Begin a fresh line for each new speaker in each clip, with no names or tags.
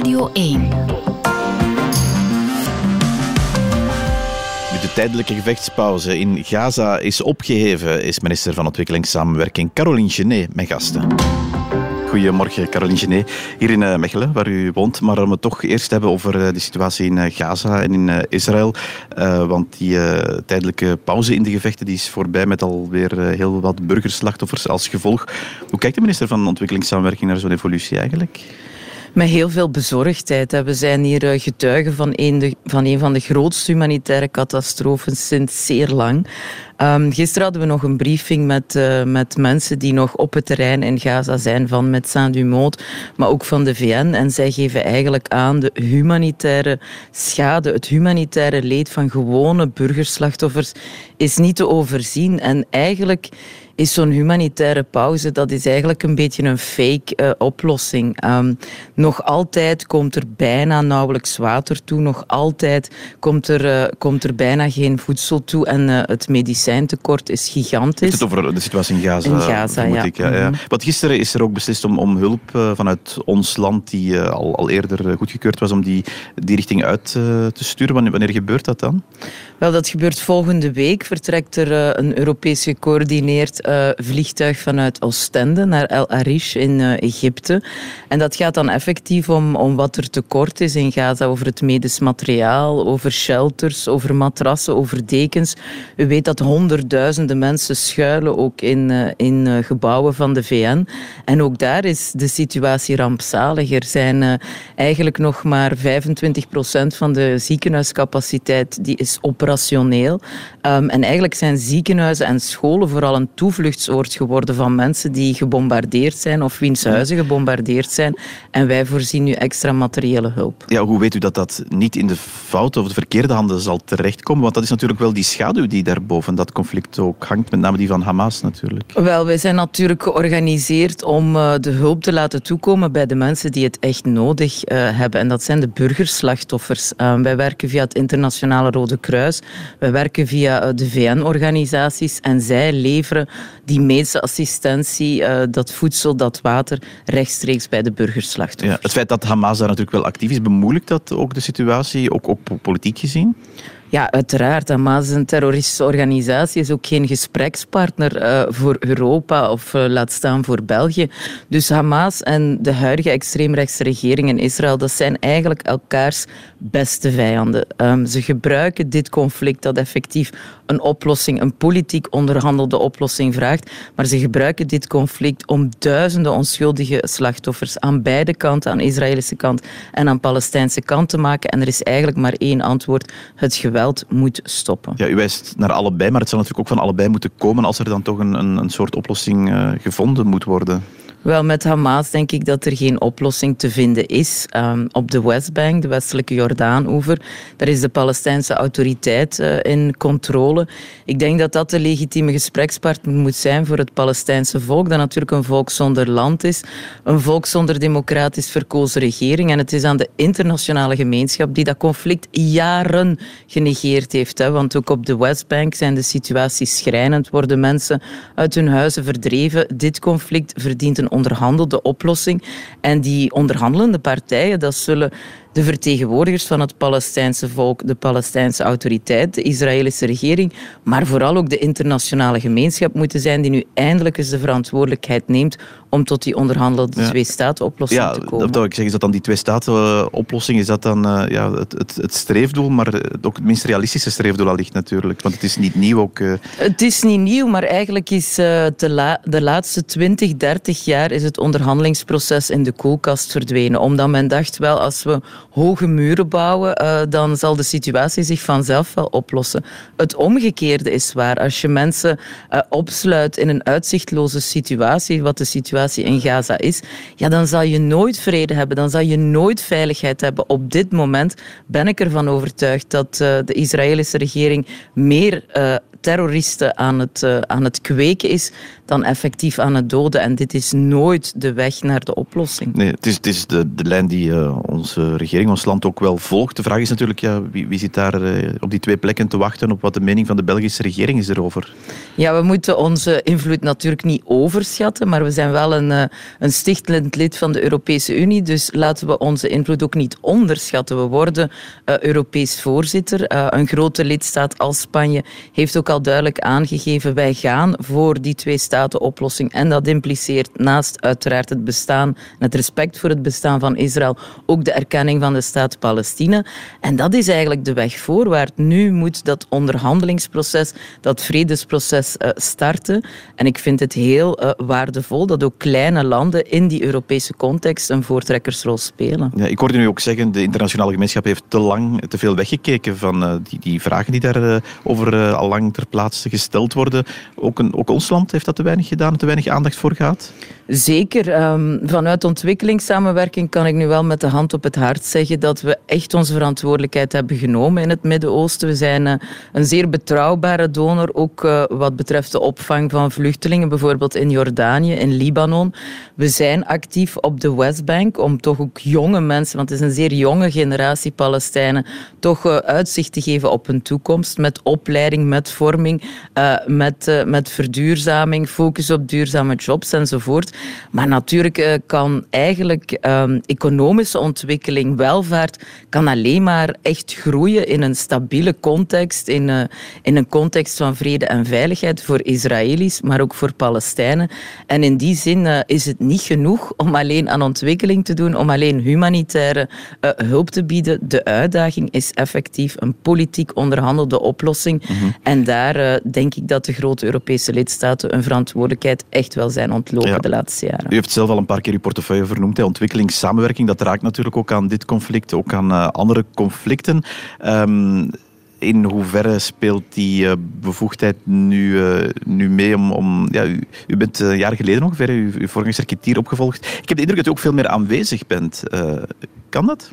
Radio 1.
De tijdelijke gevechtspauze in Gaza is opgeheven, is minister van Ontwikkelingssamenwerking Caroline Genet mijn gasten. Goedemorgen, Caroline Genet, hier in eh, Mechelen, waar u woont. Maar om het toch eerst hebben over eh, de situatie in eh, Gaza en in Israël. want die tijdelijke pauze in de gevechten die is voorbij met alweer heel wat burgerslachtoffers als gevolg. Hoe kijkt de minister van Ontwikkelingssamenwerking naar zo'n evolutie eigenlijk?
Met heel veel bezorgdheid. We zijn hier eh, getuigen van een, van een van de grootste humanitaire catastrofen sinds zeer lang. Um, gisteren hadden we nog een briefing met, uh, met mensen die nog op het terrein in Gaza zijn, van Médecins du Monde, maar ook van de VN. En zij geven eigenlijk aan de humanitaire schade, het humanitaire leed van gewone burgerslachtoffers is niet te overzien. En eigenlijk is zo'n humanitaire pauze, dat is eigenlijk een beetje een fake uh, oplossing. Um, nog altijd komt er bijna nauwelijks water toe. Nog altijd komt er, uh, komt er bijna geen voedsel toe. En uh, het medicijntekort is gigantisch.
Is het over de situatie in Gaza?
In Gaza, ja.
Ik, ja. Mm -hmm. Want gisteren is er ook beslist om, om hulp vanuit ons land, die al, al eerder goedgekeurd was, om die, die richting uit te sturen. Wanneer, wanneer gebeurt dat dan?
Wel, dat gebeurt volgende week. Vertrekt er een Europees gecoördineerd uh, vliegtuig vanuit Oostende naar El Arish in uh, Egypte. En dat gaat dan effectief om, om wat er tekort is in Gaza over het medisch materiaal, over shelters, over matrassen, over dekens. U weet dat honderdduizenden mensen schuilen ook in, in gebouwen van de VN. En ook daar is de situatie rampzalig. Er zijn eigenlijk nog maar 25 procent van de ziekenhuiscapaciteit die is operationeel. Um, en eigenlijk zijn ziekenhuizen en scholen vooral een toevluchtsoord geworden van mensen die gebombardeerd zijn of wiens huizen gebombardeerd zijn. En wij voorzien nu extra materiële hulp.
Ja, hoe weet u dat dat niet in de foute of de verkeerde handen zal terechtkomen? Want dat is natuurlijk wel die schaduw die daarboven dat conflict ook hangt, met name die van Hamas natuurlijk.
Wel, wij zijn natuurlijk georganiseerd om uh, de hulp te laten toekomen bij de mensen die het echt nodig uh, hebben. En dat zijn de burgerslachtoffers. Uh, wij werken via het Internationale Rode Kruis. We werken via eh, de VN-organisaties en zij leveren die medische assistentie, eh, dat voedsel, dat water, rechtstreeks bij de burgerslachtoffers.
Ja, het feit dat Hamas daar natuurlijk wel actief is, bemoeilijkt dat ook de situatie, ook, ook politiek gezien?
Ja, uiteraard. Hamas is een terroristische organisatie, is ook geen gesprekspartner uh, voor Europa of uh, laat staan voor België. Dus Hamas en de huidige extreemrechtse regering in Israël, dat zijn eigenlijk elkaars beste vijanden. Um, ze gebruiken dit conflict dat effectief een oplossing, een politiek onderhandelde oplossing vraagt, maar ze gebruiken dit conflict om duizenden onschuldige slachtoffers aan beide kanten, aan Israëlische kant en aan Palestijnse kant te maken. En er is eigenlijk maar één antwoord, het geweld moet stoppen.
Ja, u wijst naar allebei, maar het zal natuurlijk ook van allebei moeten komen als er dan toch een, een, een soort oplossing uh, gevonden moet worden.
Wel, met Hamas denk ik dat er geen oplossing te vinden is. Um, op de Westbank, de westelijke Jordaan-oever, daar is de Palestijnse autoriteit uh, in controle. Ik denk dat dat de legitieme gesprekspartner moet zijn voor het Palestijnse volk, dat natuurlijk een volk zonder land is, een volk zonder democratisch verkozen regering. En het is aan de internationale gemeenschap die dat conflict jaren genegeerd heeft. Hè. Want ook op de Westbank zijn de situaties schrijnend, worden mensen uit hun huizen verdreven. Dit conflict verdient een onderhandelde oplossing. En die onderhandelende partijen, dat zullen de vertegenwoordigers van het Palestijnse volk, de Palestijnse autoriteit, de Israëlische regering, maar vooral ook de internationale gemeenschap moeten zijn die nu eindelijk eens de verantwoordelijkheid neemt om tot die onderhandelde ja. twee-staten-oplossing
ja,
te komen.
Dat wil ik zeggen, is dat dan die twee-staten-oplossing, is dat dan uh, ja, het, het, het, streefdoel, maar ook het minst realistische streefdoel allicht natuurlijk, want het is niet nieuw ook. Uh...
Het is niet nieuw, maar eigenlijk is uh, de, la de laatste 20, 30 jaar is het onderhandelingsproces in de koelkast verdwenen, omdat men dacht, wel, als we hoge muren bouwen, dan zal de situatie zich vanzelf wel oplossen. Het omgekeerde is waar. Als je mensen opsluit in een uitzichtloze situatie, wat de situatie in Gaza is, ja, dan zal je nooit vrede hebben, dan zal je nooit veiligheid hebben. Op dit moment ben ik ervan overtuigd dat uh, de Israëlische regering meer terroristen aan het, aan het kweken is dan effectief aan het doden. En dit is nooit de weg naar de oplossing.
Nee, het is, het is de, de lijn die onze regering, ons land ook wel volgt. De vraag is natuurlijk, ja, wie, wie zit daar op die twee plekken te wachten op wat de mening van de Belgische regering is erover?
Ja, we moeten onze invloed natuurlijk niet overschatten, maar we zijn wel een, een stichtend lid van de Europese Unie, dus laten we onze invloed ook niet onderschatten. We worden uh, Europees voorzitter. Uh, een grote lidstaat als Spanje heeft ook al duidelijk aangegeven wij gaan voor die twee-staten-oplossing. En dat impliceert naast uiteraard het bestaan en het respect voor het bestaan van Israël ook de erkenning van de staat Palestina. En dat is eigenlijk de weg voorwaarts. Nu moet dat onderhandelingsproces, dat vredesproces uh, starten. En ik vind het heel waardevol dat ook kleine landen in die Europese context een voortrekkersrol spelen.
Ja, ik hoorde nu ook zeggen, de internationale gemeenschap heeft te lang te veel weggekeken van uh, die, die, vragen die daarover over, al lang ter gesteld worden. Ook, een, ook ons land heeft dat te weinig gedaan, te weinig aandacht voor gehad?
Zeker. Um, vanuit ontwikkelingssamenwerking kan ik nu wel met de hand op het hart zeggen dat we echt onze verantwoordelijkheid hebben genomen in het Midden-Oosten. We zijn uh, een zeer betrouwbare donor, ook uh, wat betreft de opvang van vluchtelingen, bijvoorbeeld in Jordanië, in Libanon. We zijn actief op de Westbank om toch ook jonge mensen, want het is een zeer jonge generatie Palestijnen, toch uh, uitzicht te geven op hun toekomst met opleiding, met vorming, met, met verduurzaming, focus op duurzame jobs enzovoort. Maar natuurlijk uh, kan eigenlijk um, economische ontwikkeling, welvaart, kan alleen maar echt groeien in een stabiele context, in, uh, in een context van vrede en veiligheid voor Israëli's, maar ook voor Palestijnen. En in die zin uh, is het niet genoeg om alleen aan ontwikkeling te doen, om alleen humanitaire hulp te bieden. De uitdaging is effectief een politiek onderhandelde oplossing. Mm -hmm. En daar denk ik dat de grote Europese lidstaten een verantwoordelijkheid echt wel zijn ontlopen
ja.
de laatste
u heeft zelf al een paar keer uw portefeuille vernoemd. Hè. Ontwikkelingssamenwerking, dat raakt natuurlijk ook aan dit conflict, ook aan uh, andere conflicten. Um, in hoeverre speelt die uh, bevoegdheid nu, uh, nu mee om... om ja, u, bent een jaar geleden ongeveer uw, uw hier opgevolgd. Ik heb de indruk dat u ook veel meer aanwezig bent. kan dat?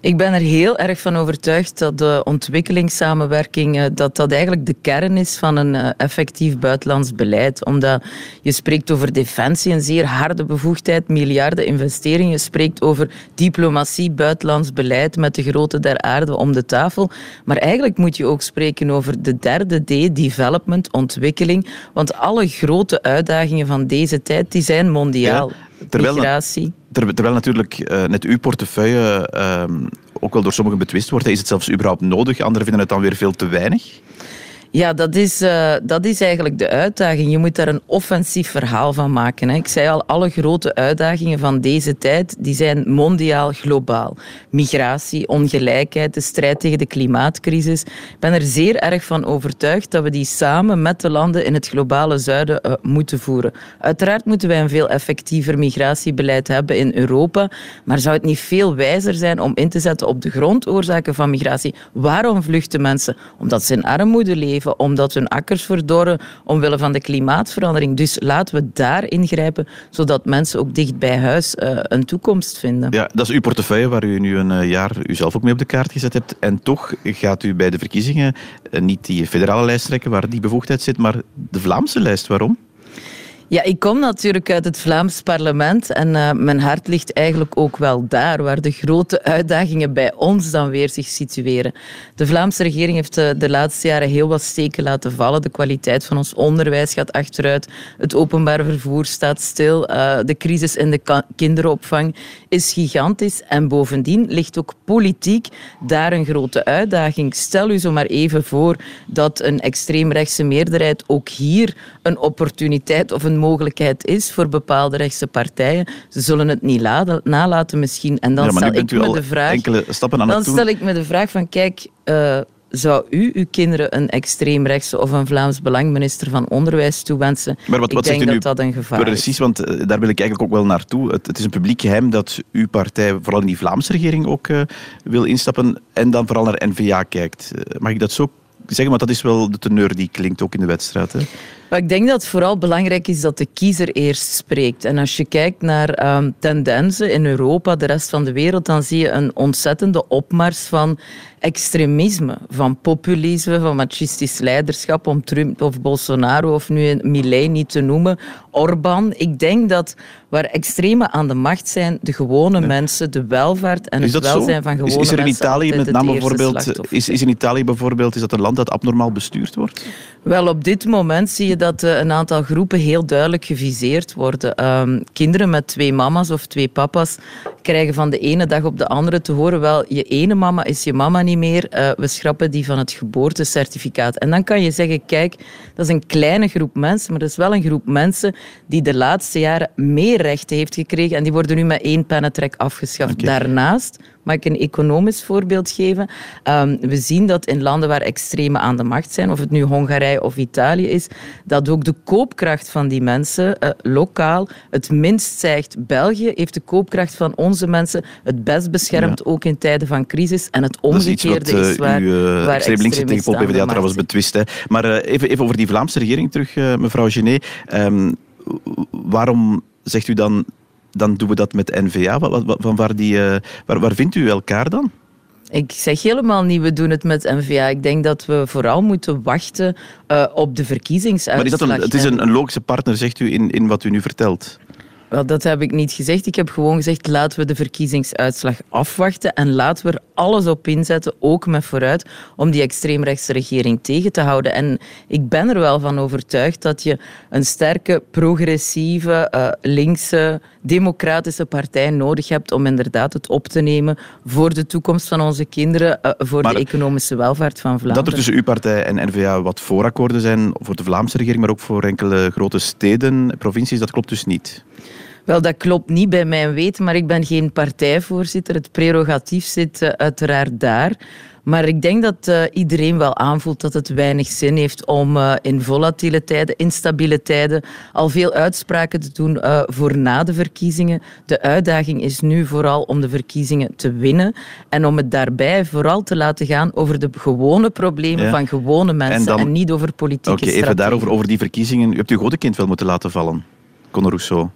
Ik ben er heel erg van overtuigd dat de ontwikkelingssamenwerking dat dat eigenlijk de kern is van een effectief buitenlands beleid. Omdat je spreekt over defensie, een zeer harde bevoegdheid, miljarden investeringen. Je spreekt over diplomatie, buitenlands beleid met de grootte der aarde om de tafel. Maar eigenlijk moet je ook spreken over de derde D, development, ontwikkeling. Want alle grote uitdagingen van deze tijd die zijn mondiaal. Terwijl Migratie.
Terwijl natuurlijk uh, net uw portefeuille uh, ook wel door sommigen betwist wordt. Is het zelfs überhaupt nodig? Anderen vinden het dan weer veel te weinig?
Ja, dat is, uh, dat is eigenlijk de uitdaging. Je moet daar een offensief verhaal van maken. Hè. Ik zei al, alle grote uitdagingen van deze tijd die zijn mondiaal, globaal. Migratie, ongelijkheid, de strijd tegen de klimaatcrisis. Ik ben er zeer erg van overtuigd dat we die samen met de landen in het globale zuiden uh, moeten voeren. Uiteraard moeten wij een veel effectiever migratiebeleid hebben in Europa, maar zou het niet veel wijzer zijn om in te zetten op de grondoorzaken van migratie? Waarom vluchten mensen? Omdat ze in armoede leven omdat hun akkers verdorren omwille van de klimaatverandering. Dus laten we daar ingrijpen, zodat mensen ook dicht bij huis uh, een toekomst vinden.
Ja, dat is uw portefeuille waar u nu een uh, jaar uzelf ook mee op de kaart gezet hebt. En toch gaat u bij de verkiezingen uh, niet die federale lijst trekken waar die bevoegdheid zit, maar de Vlaamse lijst. Waarom?
Ja, ik kom natuurlijk uit het Vlaams parlement en uh, mijn hart ligt eigenlijk ook wel daar, waar de grote uitdagingen bij ons dan weer zich situeren. De Vlaamse regering heeft uh, de laatste jaren heel wat steken laten vallen. De kwaliteit van ons onderwijs gaat achteruit, het openbaar vervoer staat stil, uh, de crisis in de kinderopvang is gigantisch en bovendien ligt ook politiek daar een grote uitdaging. Stel u zo maar even voor dat een extreemrechtse meerderheid ook hier een opportuniteit of een mogelijkheid is voor bepaalde rechtse partijen. Ze zullen het niet laten, nalaten misschien. En dan
ja,
stel ik me de vraag.
dan
stel ik me de vraag van kijk. Uh, zou u uw kinderen een extreemrechtse of een Vlaams Belangminister van Onderwijs toewensen?
Maar wat, wat
ik denk
dat
nu dat een gevaar
precies,
is.
want uh, daar wil ik eigenlijk ook wel naartoe. Het, het, is een publiek geheim dat uw partij vooral in die Vlaamse regering ook uh, wil instappen en dan vooral naar N-VA kijkt. mag ik dat zo zeggen? Want dat is wel de teneur die klinkt ook in de wedstrijd. Hè?
Maar ik denk dat het vooral belangrijk is dat de kiezer eerst spreekt. En als je kijkt naar um, tendensen in Europa, de rest van de wereld, dan zie je een ontzettende opmars van extremisme, van populisme, van machistisch leiderschap, om Trump of Bolsonaro of nu Milei niet te noemen, Orbán. Ik denk dat waar extreme aan de macht zijn, de gewone mensen, de welvaart en het welzijn van gewone
is, is er in
mensen
Italië met name bijvoorbeeld, is, is in Italië bijvoorbeeld is dat een land dat abnormaal bestuurd wordt?
Wel, op dit moment zie je dat uh, een aantal groepen heel duidelijk geviseerd worden. Um, kinderen met twee mama's of twee papa's krijgen van de ene dag op de andere te horen, wel, je ene mama is je mama niet meer, uh, we schrappen die van het geboortecertificaat. En dan kan je zeggen, kijk, dat is een kleine groep mensen, maar dat is wel een groep mensen die de laatste jaren meer rechten heeft gekregen en die worden nu met één pennetrek afgeschaft. Okay. Daarnaast Mag ik een economisch voorbeeld geven? Um, we zien dat in landen waar extreme aan de macht zijn, of het nu Hongarije of Italië is, dat ook de koopkracht van die mensen uh, lokaal het minst zegt. België heeft de koopkracht van onze mensen het best beschermd, ja. ook in tijden van crisis. En het omgekeerde
is,
is, waar,
u, uh,
waar
extreem linkse tegenpol PvdA trouwens betwist. Hè. Maar uh, even, even over die Vlaamse regering terug, mevrouw Genet. Um, waarom zegt u dan dan doen we dat met N-VA. Van waar, die, uh, waar, waar vindt u elkaar dan?
Ik zeg helemaal niet, we doen het met N-VA. Ik denk dat we vooral moeten wachten uh, op de verkiezingsuitslag.
Maar is dat een, het is een, een logische partner, zegt u, in, in wat u nu vertelt?
Wel, dat heb ik niet gezegd. Ik heb gewoon gezegd, laten we de verkiezingsuitslag afwachten en laten we er alles op inzetten, ook met vooruit, om die extreemrechtse regering tegen te houden. En ik ben er wel van overtuigd dat je een sterke, progressieve, uh, linkse, democratische partij nodig hebt om inderdaad het op te nemen voor de toekomst van onze kinderen, uh, voor maar de economische welvaart van Vlaanderen.
Dat er tussen uw partij en N-VA wat voorakkoorden zijn voor de Vlaamse regering, maar ook voor enkele grote steden, provincies, dat klopt dus niet?
Wel, dat klopt niet bij mijn weten, maar ik ben geen partijvoorzitter. Het prerogatief zit uh, uiteraard daar. Maar ik denk dat uh, iedereen wel aanvoelt dat het weinig zin heeft om uh, in volatiele tijden, instabiele tijden, al veel uitspraken te doen uh, voor na de verkiezingen. De uitdaging is nu vooral om de verkiezingen te winnen en om het daarbij vooral te laten gaan over de gewone problemen ja. van gewone mensen en, dan... en niet over politieke
Oké, okay, even daarover, over die verkiezingen. U hebt uw grote kind wel moeten laten vallen, Conor Rousseau.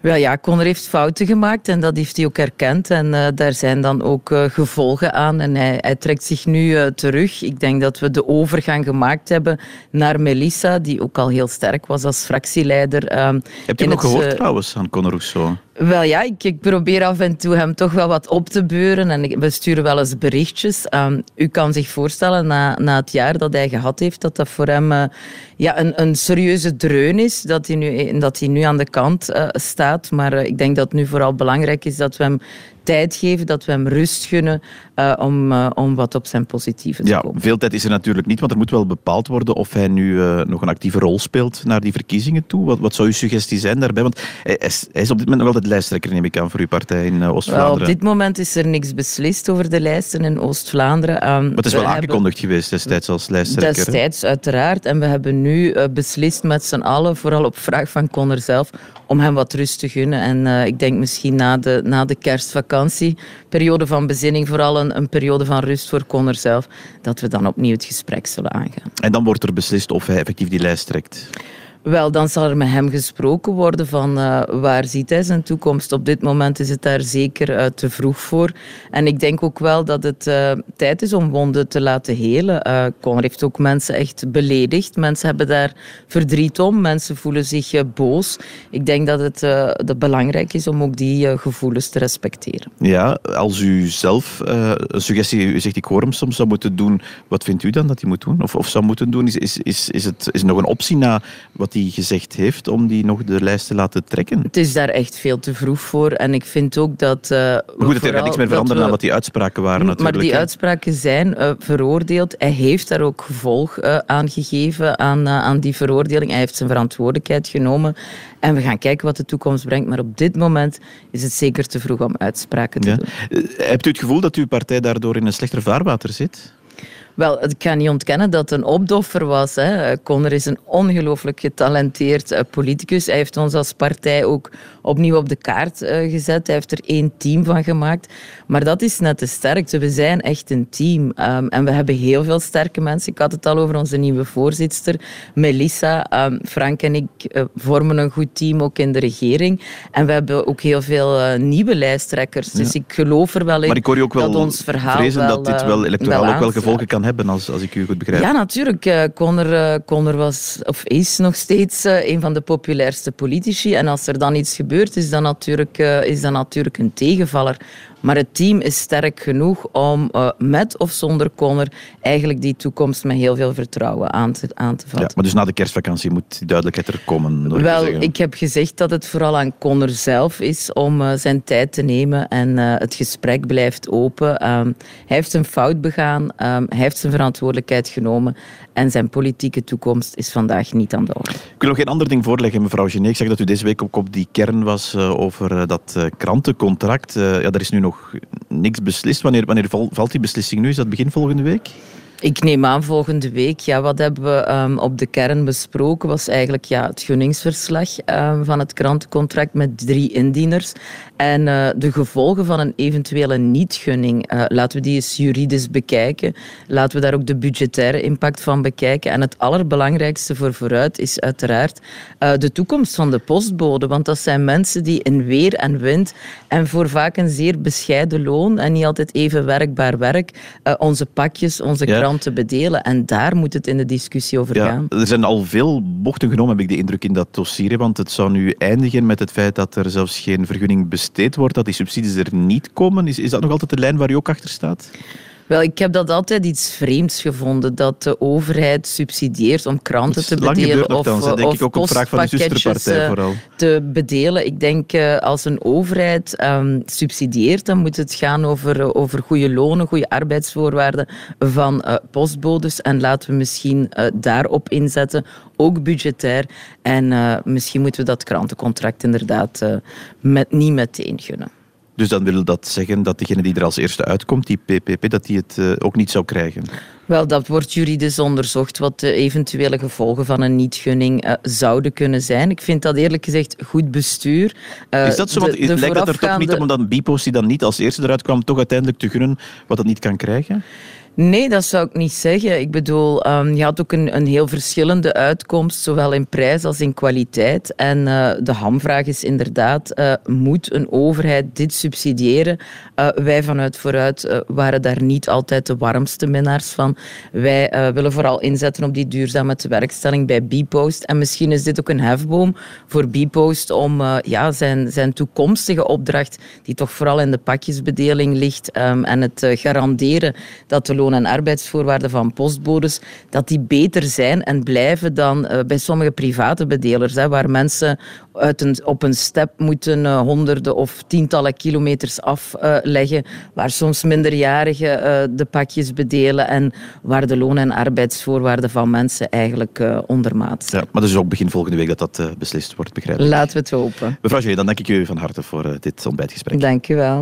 Wel ja, Conor heeft fouten gemaakt en dat heeft hij ook erkend. En uh, daar zijn dan ook uh, gevolgen aan. En hij, hij trekt zich nu uh, terug. Ik denk dat we de overgang gemaakt hebben naar Melissa, die ook al heel sterk was als fractieleider.
Ehm, Heb je nog gehoord trouwens aan Conor Rousseau?
Wel ja, ik, probeer af en toe hem toch wel wat op te beuren en ik, we sturen wel eens berichtjes. Um, u kan zich voorstellen, na, na het jaar dat hij gehad heeft, dat dat voor hem uh, ja, een, een serieuze dreun is, dat hij nu, dat hij nu aan de kant uh, staat. Maar ik denk dat het nu vooral belangrijk is dat we hem tijd geven, dat we hem rust gunnen uh, om, uh, om wat op zijn positieve te
ja,
komen.
Veel tijd is er natuurlijk niet, want er moet wel bepaald worden of hij nu uh, nog een actieve rol speelt naar die verkiezingen toe. Wat, wat zou uw suggestie zijn daarbij? Want hij is, hij is op dit moment nog altijd lijsttrekker, neem ik aan, voor uw partij in Oost-Vlaanderen.
Op dit moment is er niks beslist over de lijsten in Oost-Vlaanderen.
Um, maar het is wel aangekondigd hebben... geweest destijds als lijsttrekker.
Destijds, uiteraard. En we hebben nu beslist met z'n allen, vooral op vraag van Conor zelf, om hem wat rust te gunnen. En ik denk misschien na de, na de kerstvakantie, periode van bezinning, vooral een, een periode van rust voor Conor zelf, dat we dan opnieuw het gesprek zullen aangaan.
En dan wordt er beslist of hij effectief die lijst trekt?
Wel, dan zal er met hem gesproken worden van uh, waar ziet hij zijn toekomst. Op dit moment is het daar zeker uh, te vroeg voor. En ik denk ook wel dat het uh, tijd is om wonden te laten helen. Conor heeft ook mensen echt beledigd. Mensen hebben daar verdriet om. Mensen voelen zich boos. Ik denk dat het belangrijk is om ook die gevoelens te respecteren.
Ja, als u zelf een suggestie, u zegt ik hoor hem soms, zou moeten doen, wat vindt u dan dat hij moet doen? Of, of zou moeten doen? Is, is, is, is, het, is nog een optie na wat hij gezegd heeft om die nog de lijst te laten trekken?
Het is daar echt veel te vroeg voor. En ik vind ook dat... Uh,
maar goed, het heeft niks meer veranderen dan wat die uitspraken waren natuurlijk.
Maar die hè? uitspraken zijn uh, veroordeeld. Hij heeft daar ook gevolg uh, aan gegeven aan, aan die veroordeling. Hij heeft zijn verantwoordelijkheid genomen. En we gaan kijken wat de toekomst brengt. Maar op dit moment is het zeker te vroeg om uitspraken te
ja.
doen.
Hebt u het gevoel dat uw partij daardoor in een slechter vaarwater zit?
Wel, ik kan niet ontkennen dat het een opdoffer was. Hè. Is een ongelooflijk getalenteerd uh, politicus. Hij heeft ons als partij ook opnieuw op de kaart uh, gezet. Hij heeft er één team van gemaakt. Maar dat is net de sterkte. We zijn echt een team. Um, en we hebben heel veel sterke mensen. Ik had het al over onze nieuwe voorzitter, Melissa. Um, Frank en ik uh, vormen een goed team, ook in de regering. En we hebben ook heel veel nieuwe lijsttrekkers. Dus ik geloof er wel in
maar ik hoor je ook wel
dat ons verhaal
vrezen
wel,
dat dit wel electoraal ook wel gevolgen kan hebben, als, als ik u goed begrijp.
Ja, natuurlijk. Uh, uh, Conor was, of is nog steeds uh, een van de populairste politici. En als er dan iets gebeurt, is dat natuurlijk, is dat natuurlijk een tegenvaller. Maar het team is sterk genoeg om uh, met of zonder Conor eigenlijk die toekomst met heel veel vertrouwen aan te, aan te vatten.
Ja, maar dus na de kerstvakantie moet die duidelijkheid er komen?
Wel, ik heb gezegd dat het vooral aan Conor zelf is om uh, zijn tijd te nemen en uh, het gesprek blijft open. Um, hij heeft een fout begaan, um, hij heeft zijn verantwoordelijkheid genomen en zijn politieke toekomst is vandaag niet aan de orde. Ik
wil nog geen ander ding voorleggen, mevrouw Genet. Ik zeg dat u deze week ook op die kern was over dat krantencontract. ja, er is nu nog niks beslist. Wanneer, wanneer valt die beslissing nu? Is dat begin volgende week?
Ik neem aan volgende week. Ja, wat hebben we um, op de kern besproken was eigenlijk ja, het gunningsverslag um, van het krantencontract met drie indieners. En uh, de gevolgen van een eventuele niet-gunning, uh, laten we die eens juridisch bekijken. Laten we daar ook de budgettaire impact van bekijken. En het allerbelangrijkste voor vooruit is uiteraard uh, de toekomst van de postbode. Want dat zijn mensen die in weer en wind en voor vaak een zeer bescheiden loon en niet altijd even werkbaar werk onze pakjes, onze ja te bedelen. En daar moet het in de discussie over
ja,
gaan.
Er zijn al veel bochten genomen, heb ik de indruk, in dat dossier. Want het zou nu eindigen met het feit dat er zelfs geen vergunning besteed wordt, dat die subsidies er niet komen. Is, is dat nog altijd de lijn waar u ook achter staat?
Wel, ik heb dat altijd iets vreemds gevonden, dat de overheid subsidieert om kranten te bedelen of,
dan, denk ik ook een vraag van de
eh,
vooral.
te bedelen. Ik denk, uh, als een overheid um, subsidieert, dan moet het gaan over, uh, over goede lonen, goede arbeidsvoorwaarden van uh, postbodes. En laten we misschien daarop inzetten, ook budgetair. En misschien moeten we dat krantencontract inderdaad met, niet meteen gunnen.
Dus dan wil dat zeggen dat degene die er als eerste uitkomt, die PPP, dat die het uh, ook niet zou krijgen?
Wel, dat wordt juridisch onderzocht wat de eventuele gevolgen van een niet-gunning uh, zouden kunnen zijn. Ik vind dat eerlijk gezegd goed bestuur.
Uh, is dat zo? Want de, de lijkt dat er toch niet om dat Bipos die dan niet als eerste eruit kwam, toch uiteindelijk te gunnen wat dat niet kan krijgen?
Nee, dat zou ik niet zeggen. Ik bedoel, um, je had ook een, een heel verschillende uitkomst, zowel in prijs als in kwaliteit. En uh, de hamvraag is inderdaad, uh, moet een overheid dit subsidiëren? Uh, wij vanuit vooruit waren daar niet altijd de warmste minnaars van. Wij willen vooral inzetten op die duurzame tewerkstelling bij Bpost. En misschien is dit ook een hefboom voor Bpost om ja, zijn, zijn toekomstige opdracht, die toch vooral in de pakjesbedeling ligt, um, en het garanderen dat de loon- en arbeidsvoorwaarden van postbodes, dat die beter zijn en blijven dan uh, bij sommige private bedelers, hè, waar mensen uit een, op een step moeten uh, honderden of tientallen kilometers afleggen, waar soms minderjarigen de pakjes bedelen en waar de loon- en arbeidsvoorwaarden van mensen eigenlijk ondermaat zijn.
Ja, maar dus ook begin volgende week dat dat beslist wordt, begrijp ik.
Laten we het hopen.
Mevrouw Jee, dan dank ik u van harte voor dit ontbijtgesprek.
Dank u wel.